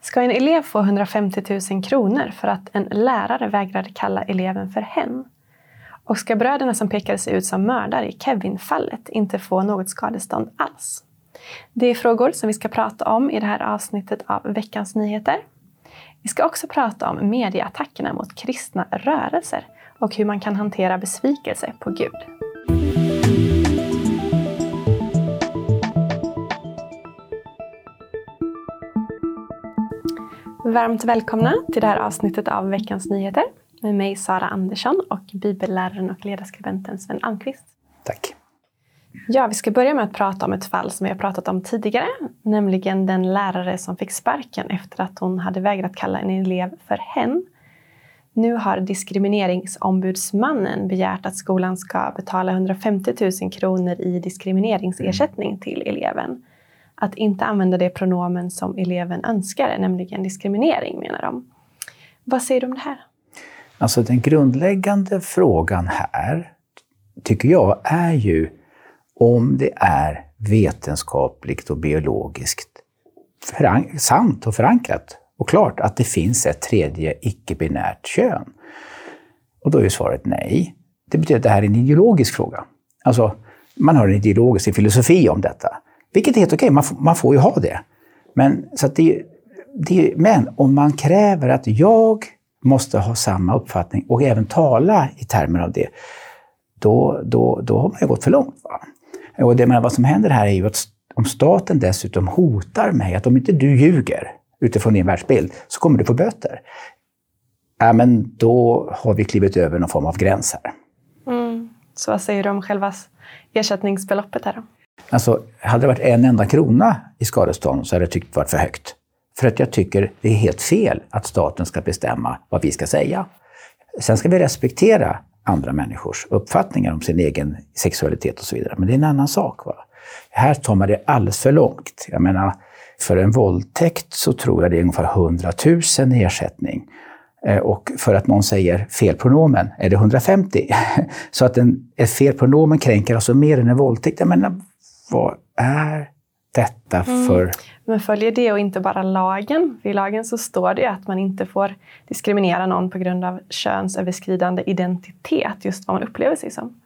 Ska en elev få 150 000 kronor för att en lärare vägrade kalla eleven för hen? Och ska bröderna som pekades ut som mördare i Kevin-fallet inte få något skadestånd alls? Det är frågor som vi ska prata om i det här avsnittet av Veckans Nyheter. Vi ska också prata om medieattackerna mot kristna rörelser och hur man kan hantera besvikelse på Gud. Varmt välkomna till det här avsnittet av Veckans Nyheter med mig Sara Andersson och bibelläraren och ledarskribenten Sven Almqvist. Tack. Ja, vi ska börja med att prata om ett fall som vi har pratat om tidigare, nämligen den lärare som fick sparken efter att hon hade vägrat kalla en elev för hen. Nu har Diskrimineringsombudsmannen begärt att skolan ska betala 150 000 kronor i diskrimineringsersättning till eleven att inte använda det pronomen som eleven önskar, nämligen diskriminering, menar de. Vad säger du om det här? Alltså den grundläggande frågan här, tycker jag, är ju om det är vetenskapligt och biologiskt sant och förankrat och klart att det finns ett tredje icke-binärt kön. Och då är svaret nej. Det betyder att det här är en ideologisk fråga. Alltså, man har en ideologisk filosofi om detta. Vilket är helt okej, man, man får ju ha det. Men, så det, det, men om man kräver att jag måste ha samma uppfattning och även tala i termer av det, då, då, då har man ju gått för långt. Va? Och det, men vad som händer här är ju att om staten dessutom hotar mig att om inte du ljuger utifrån din världsbild så kommer du få böter. Ja, men då har vi klivit över någon form av gräns här. Mm. Så vad säger du om själva ersättningsbeloppet här då? Alltså, hade det varit en enda krona i skadestånd så hade jag tyckt det varit för högt. För att jag tycker det är helt fel att staten ska bestämma vad vi ska säga. Sen ska vi respektera andra människors uppfattningar om sin egen sexualitet och så vidare. Men det är en annan sak. Va? Här tar man det alldeles för långt. Jag menar, för en våldtäkt så tror jag det är ungefär 100 000 i ersättning. Eh, och för att någon säger fel pronomen är det 150. Så att en, ett fel pronomen kränker alltså mer än en våldtäkt. Jag menar, vad är detta mm. för... Mm. Men följer det och inte bara lagen? I lagen så står det att man inte får diskriminera någon på grund av könsöverskridande identitet, just vad man upplever sig som.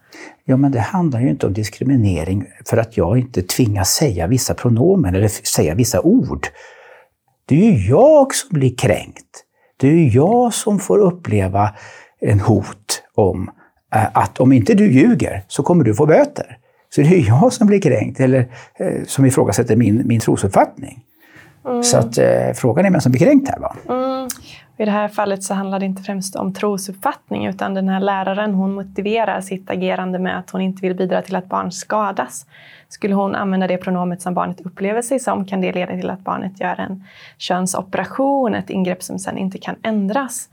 Ja, men det handlar ju inte om diskriminering för att jag inte tvingas säga vissa pronomen eller säga vissa ord. Det är ju jag som blir kränkt. Det är ju jag som får uppleva en hot om eh, att om inte du ljuger så kommer du få böter. Så det är jag som blir kränkt, eller eh, som ifrågasätter min, min trosuppfattning. Mm. Så att eh, frågan är vem som blir kränkt här. Va? Mm. I det här fallet så handlar det inte främst om trosuppfattning utan den här läraren hon motiverar sitt agerande med att hon inte vill bidra till att barn skadas. Skulle hon använda det pronomet som barnet upplever sig som kan det leda till att barnet gör en könsoperation, ett ingrepp som sen inte kan ändras.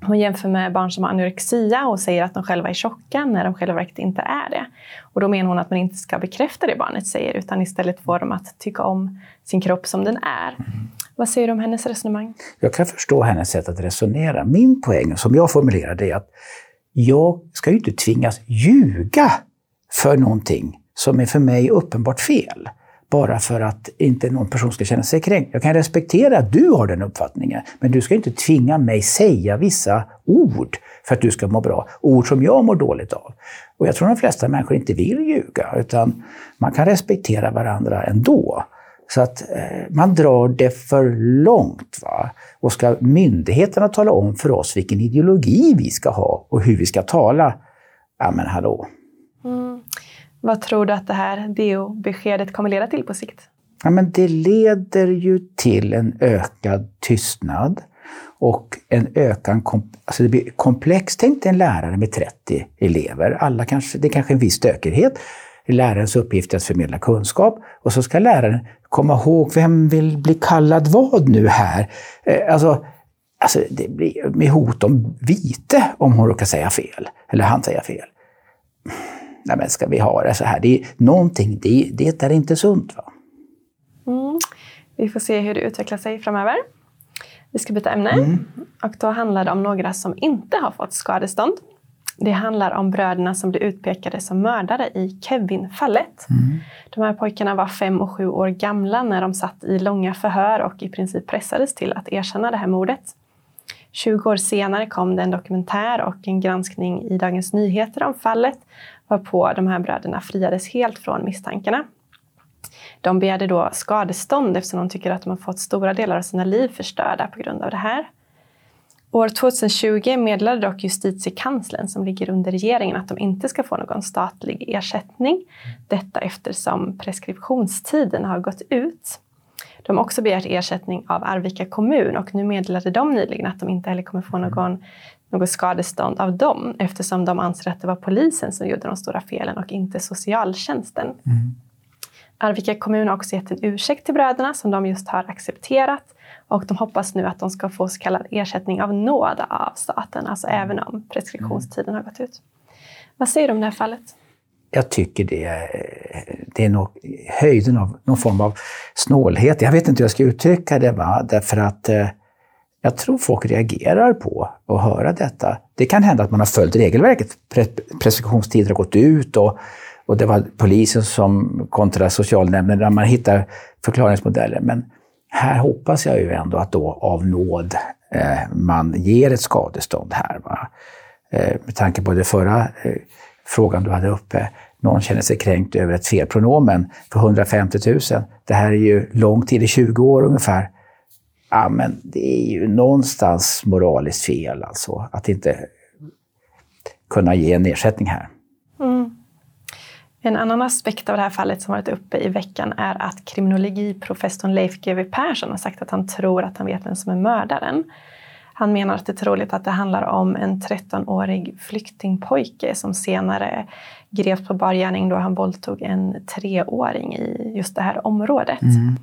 Hon jämför med barn som har anorexia och säger att de själva är tjocka när de själva verkligen inte är det. Och då menar hon att man inte ska bekräfta det barnet säger utan istället få dem att tycka om sin kropp som den är. Mm. Vad säger du om hennes resonemang? Jag kan förstå hennes sätt att resonera. Min poäng, som jag formulerar det, är att jag ska ju inte tvingas ljuga för någonting som är för mig uppenbart fel bara för att inte någon person ska känna sig kränkt. Jag kan respektera att du har den uppfattningen, men du ska inte tvinga mig säga vissa ord för att du ska må bra. Ord som jag mår dåligt av. Och jag tror de flesta människor inte vill ljuga, utan man kan respektera varandra ändå. Så att eh, man drar det för långt. Va? Och ska myndigheterna tala om för oss vilken ideologi vi ska ha och hur vi ska tala, ja men hallå. Vad tror du att det här DO-beskedet kommer leda till på sikt? Ja, men det leder ju till en ökad tystnad och en ökad alltså det blir komplext. Tänk dig en lärare med 30 elever. Alla kanske, det är kanske en viss stökighet. Lärarens uppgift är att förmedla kunskap och så ska läraren komma ihåg vem vill bli kallad vad nu här. Eh, alltså, alltså det blir med hot om vite om hon råkar säga fel, eller han säger fel nej men ska vi ha det så här? Det är någonting, det, det är inte sunt. Va? Mm. Vi får se hur det utvecklar sig framöver. Vi ska byta ämne. Mm. Och då handlar det om några som inte har fått skadestånd. Det handlar om bröderna som blev utpekade som mördare i Kevin-fallet. Mm. De här pojkarna var fem och sju år gamla när de satt i långa förhör och i princip pressades till att erkänna det här mordet. 20 år senare kom det en dokumentär och en granskning i Dagens Nyheter om fallet varpå de här bröderna friades helt från misstankarna. De begärde då skadestånd eftersom de tycker att de har fått stora delar av sina liv förstörda på grund av det här. År 2020 meddelade dock justitiekanslern, som ligger under regeringen, att de inte ska få någon statlig ersättning. Detta eftersom preskriptionstiden har gått ut. De har också begärt ersättning av Arvika kommun och nu meddelade de nyligen att de inte heller kommer få någon, något skadestånd av dem eftersom de anser att det var polisen som gjorde de stora felen och inte socialtjänsten. Mm. Arvika kommun har också gett en ursäkt till bröderna som de just har accepterat och de hoppas nu att de ska få så kallad ersättning av nåd av staten, alltså mm. även om preskriptionstiden har gått ut. Vad säger du om det här fallet? Jag tycker det är, det är nog höjden av någon form av snålhet. Jag vet inte hur jag ska uttrycka det, va? därför att eh, jag tror folk reagerar på att höra detta. Det kan hända att man har följt regelverket. Preskriptionstider har gått ut och, och det var polisen som kontra socialnämnden där man hittar förklaringsmodeller. Men här hoppas jag ju ändå att då av nåd eh, man ger ett skadestånd här. Va? Eh, med tanke på den förra eh, frågan du hade uppe, någon känner sig kränkt över ett felpronomen för 150 000. Det här är ju lång tid, i 20 år ungefär. Ja, men det är ju någonstans moraliskt fel alltså, att inte kunna ge en ersättning här. Mm. En annan aspekt av det här fallet som varit uppe i veckan är att kriminologiprofessorn Leif GW Persson har sagt att han tror att han vet vem som är mördaren. Han menar att det är troligt att det handlar om en 13-årig flyktingpojke som senare greps på bar gärning då han våldtog en treåring i just det här området. Mm.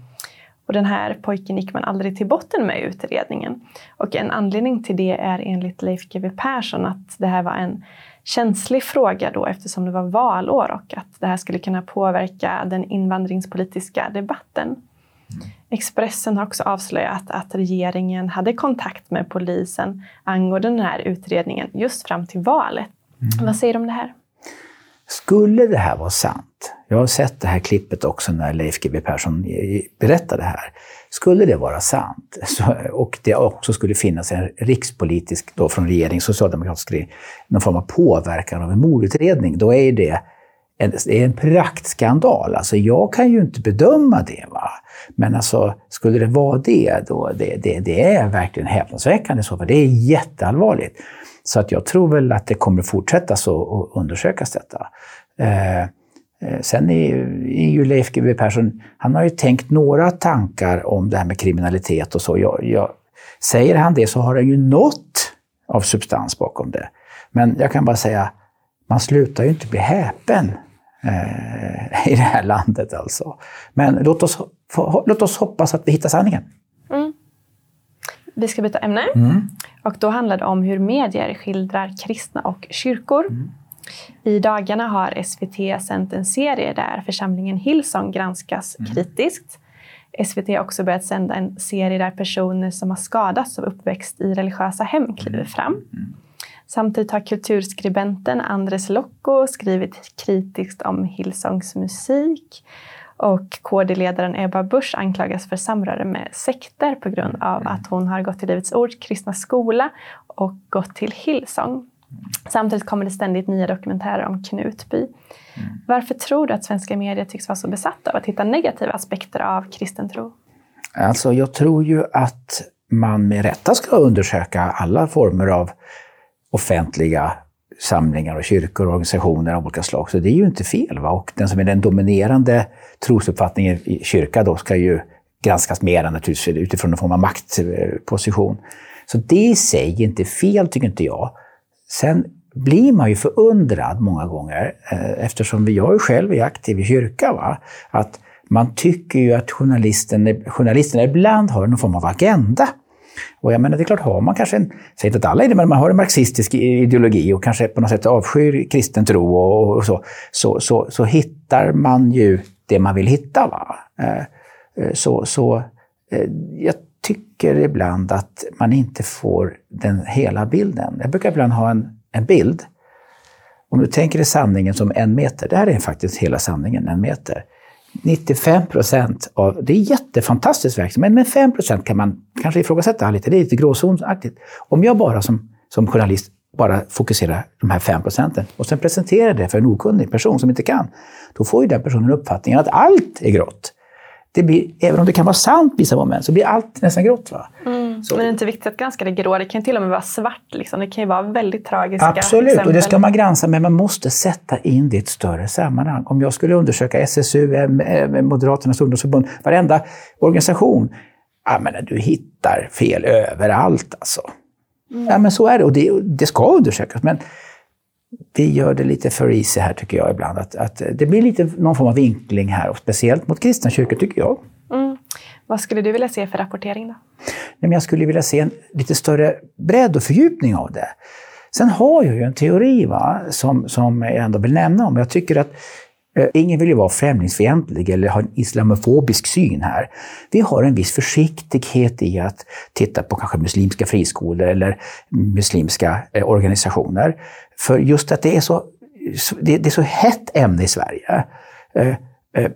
Och den här pojken gick man aldrig till botten med i utredningen. Och en anledning till det är enligt Leif GW Persson att det här var en känslig fråga då eftersom det var valår och att det här skulle kunna påverka den invandringspolitiska debatten. Expressen har också avslöjat att regeringen hade kontakt med polisen angående den här utredningen just fram till valet. Mm. Vad säger du om det här? Skulle det här vara sant, jag har sett det här klippet också när Leif GW Persson berättade det här. Skulle det vara sant så, och det också skulle finnas en rikspolitisk, då från regering, socialdemokratisk regering, någon form av påverkan av en mordutredning, då är det en, det är en praktskandal. Alltså jag kan ju inte bedöma det. Va? Men alltså, skulle det vara det, då det, det, det är verkligen häpnadsväckande så, för det är jätteallvarligt. Så att jag tror väl att det kommer fortsätta så och undersökas detta. Eh, eh, sen är, är ju Leif GW Persson, han har ju tänkt några tankar om det här med kriminalitet och så. Jag, jag, säger han det så har han ju något av substans bakom det. Men jag kan bara säga, man slutar ju inte bli häpen eh, i det här landet alltså. Men låt oss, låt oss hoppas att vi hittar sanningen. Vi ska byta ämne. Mm. Och då handlar det om hur medier skildrar kristna och kyrkor. Mm. I dagarna har SVT sänt en serie där församlingen Hillsong granskas mm. kritiskt. SVT har också börjat sända en serie där personer som har skadats av uppväxt i religiösa hem kliver mm. fram. Mm. Samtidigt har kulturskribenten Andres Locco skrivit kritiskt om Hillsongs musik och KD-ledaren Ebba Busch anklagas för samröre med sekter på grund av mm. att hon har gått till Livets Ords kristna skola och gått till Hillsong. Samtidigt kommer det ständigt nya dokumentärer om Knutby. Mm. Varför tror du att svenska medier tycks vara så besatta av att hitta negativa aspekter av kristen tro? Alltså, jag tror ju att man med rätta ska undersöka alla former av offentliga samlingar och kyrkor och organisationer av olika slag. Så det är ju inte fel. Va? Och den som är den dominerande trosuppfattningen i kyrka då ska ju granskas mer naturligtvis utifrån en form av maktposition. Så det i sig är inte fel, tycker inte jag. Sen blir man ju förundrad många gånger, eh, eftersom jag själv är aktiv i kyrka, va? att man tycker ju att journalisten, journalisterna ibland har någon form av agenda. Och jag menar, det är klart, har man kanske en, säger inte att alla är det, men man har en marxistisk ideologi och kanske på något sätt avskyr kristen tro och, och så, så, så, så, hittar man ju det man vill hitta. Va? Eh, eh, så, så eh, jag tycker ibland att man inte får den hela bilden. Jag brukar ibland ha en, en bild om du tänker dig sanningen som en meter, det här är faktiskt hela sanningen, en meter. 95 procent av, det är jättefantastiskt verksamhet, men 5 procent kan man kanske ifrågasätta lite, det är lite gråzonsaktigt. Om jag bara som, som journalist bara fokuserar de här 5 procenten och sen presenterar det för en okunnig person som inte kan, då får ju den personen uppfattningen att allt är grått det blir, även om det kan vara sant vissa moment, så blir allt nästan grått. Va? Mm. Men det är inte viktigt att granska det grå, det kan ju till och med vara svart. Liksom. Det kan ju vara väldigt tragiska Absolut, exempel. och det ska man granska, men man måste sätta in det i ett större sammanhang. Om jag skulle undersöka SSU, Moderaternas ungdomsförbund, varenda organisation, ja, men du hittar fel överallt alltså. Mm. Ja, men så är det, och det, det ska undersökas. Men vi gör det lite för easy här tycker jag ibland. Att, att det blir lite någon form av vinkling här, och speciellt mot kristna kyrkor tycker jag. Mm. Vad skulle du vilja se för rapportering då? jag skulle vilja se en lite större bredd och fördjupning av det. Sen har jag ju en teori va, som, som jag ändå vill nämna om. Jag tycker att Eh, ingen vill ju vara främlingsfientlig eller ha en islamofobisk syn här. Vi har en viss försiktighet i att titta på kanske muslimska friskolor eller muslimska eh, organisationer. För just att det är så, det, är så hett ämne i Sverige. Eh,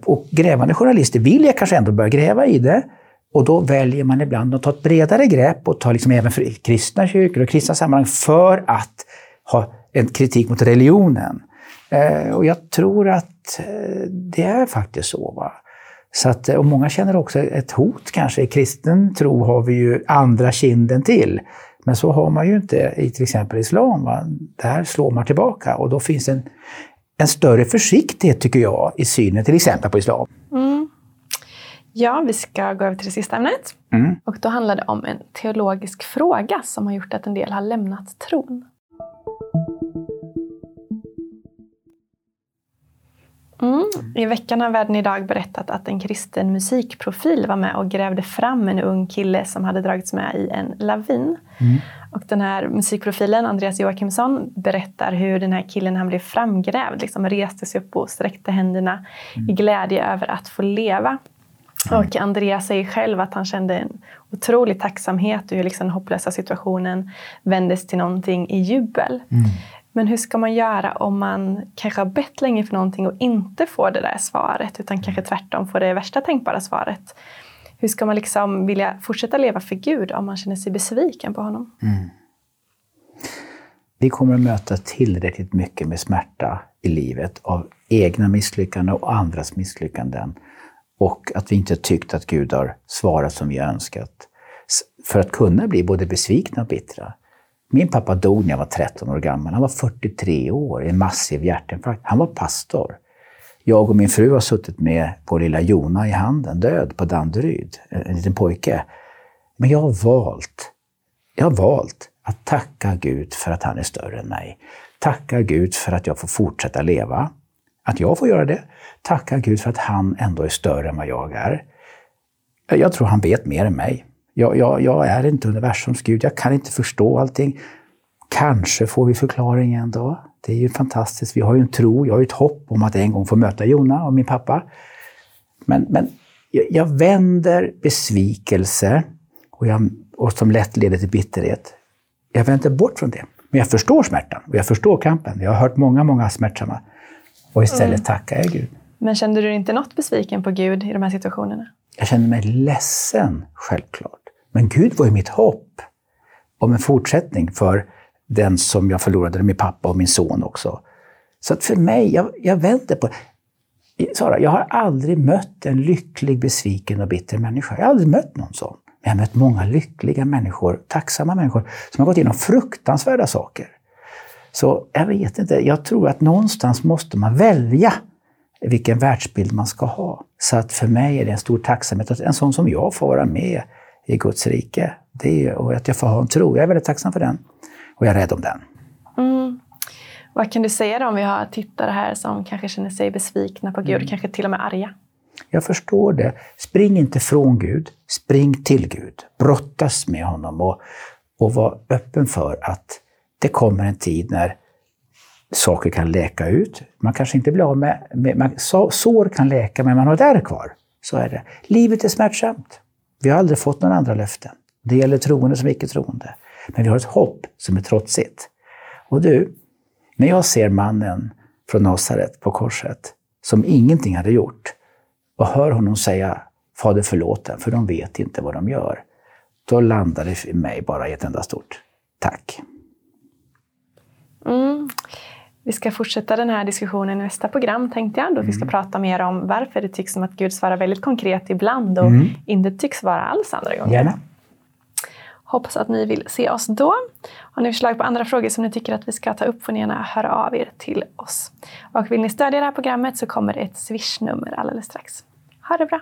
och grävande journalister vill jag kanske ändå börja gräva i det. Och då väljer man ibland att ta ett bredare grepp och ta liksom även för kristna kyrkor och kristna sammanhang för att ha en kritik mot religionen. Eh, och jag tror att det är faktiskt så. Va? Så att, och många känner också ett hot kanske. I kristen tro har vi ju andra kinden till. Men så har man ju inte i till exempel islam. Va? Där slår man tillbaka och då finns en, en större försiktighet tycker jag i synen till exempel på islam. Mm. Ja, vi ska gå över till det sista ämnet. Mm. Och då handlar det om en teologisk fråga som har gjort att en del har lämnat tron. Mm. I veckan har Världen idag berättat att en kristen musikprofil var med och grävde fram en ung kille som hade dragits med i en lavin. Mm. Och den här musikprofilen, Andreas Joakimsson, berättar hur den här killen han blev framgrävd liksom reste sig upp och sträckte händerna mm. i glädje över att få leva. Mm. Och Andreas säger själv att han kände en otrolig tacksamhet och hur liksom den hopplösa situationen vändes till någonting i jubel. Mm. Men hur ska man göra om man kanske har bett länge för någonting och inte får det där svaret utan kanske tvärtom får det värsta tänkbara svaret? Hur ska man liksom vilja fortsätta leva för Gud om man känner sig besviken på honom? Mm. Vi kommer att möta tillräckligt mycket med smärta i livet av egna misslyckanden och andras misslyckanden. Och att vi inte tyckt att Gud har svarat som vi önskat. För att kunna bli både besvikna och bittra. Min pappa dog när jag var 13 år gammal. Han var 43 år i en massiv hjärtinfarkt. Han var pastor. Jag och min fru har suttit med vår lilla Jona i handen, död på Danderyd, en liten pojke. Men jag har valt, jag har valt att tacka Gud för att han är större än mig. Tacka Gud för att jag får fortsätta leva. Att jag får göra det. Tacka Gud för att han ändå är större än vad jag är. Jag tror han vet mer än mig. Jag, jag, jag är inte universums Gud, jag kan inte förstå allting. Kanske får vi förklaring en dag. Det är ju fantastiskt. Vi har ju en tro, jag har ju ett hopp om att en gång få möta Jona och min pappa. Men, men jag vänder besvikelse och, jag, och som lätt leder till bitterhet. Jag vänder bort från det. Men jag förstår smärtan och jag förstår kampen. Jag har hört många, många smärtsamma. Och istället mm. tackar jag Gud. Men kände du inte något besviken på Gud i de här situationerna? Jag kände mig ledsen, självklart. Men Gud var ju mitt hopp om en fortsättning för den som jag förlorade, min pappa och min son också. Så att för mig, jag, jag vänder på Sara, jag har aldrig mött en lycklig, besviken och bitter människa. Jag har aldrig mött någon sån. Men jag har mött många lyckliga människor, tacksamma människor, som har gått igenom fruktansvärda saker. Så jag vet inte, jag tror att någonstans måste man välja vilken världsbild man ska ha. Så att för mig är det en stor tacksamhet att en sån som jag får vara med i Guds rike. Det är, och att jag får ha en tro. Jag är väldigt tacksam för den. Och jag är rädd om den. Mm. Vad kan du säga då om vi har tittare här som kanske känner sig besvikna på Gud, mm. kanske till och med arga? Jag förstår det. Spring inte från Gud, spring till Gud. Brottas med honom och, och var öppen för att det kommer en tid när saker kan läka ut. Man kanske inte blir av med... med man, sår kan läka, men man har där kvar. Så är det. Livet är smärtsamt. Vi har aldrig fått några andra löften. Det gäller troende som icke-troende. Men vi har ett hopp som är trotsigt. Och du, När jag ser mannen från Nasaret på korset, som ingenting hade gjort, och hör honom säga Fader förlåt dem, för de vet inte vad de gör. Då landar det i mig bara i ett enda stort tack. Mm. Vi ska fortsätta den här diskussionen i nästa program tänkte jag. Då vi ska mm. prata mer om varför det tycks som att Gud svarar väldigt konkret ibland och mm. inte tycks vara alls andra gånger. Gärna. Hoppas att ni vill se oss då. Har ni förslag på andra frågor som ni tycker att vi ska ta upp får ni gärna höra av er till oss. Och vill ni stödja det här programmet så kommer ett swishnummer alldeles strax. Ha det bra!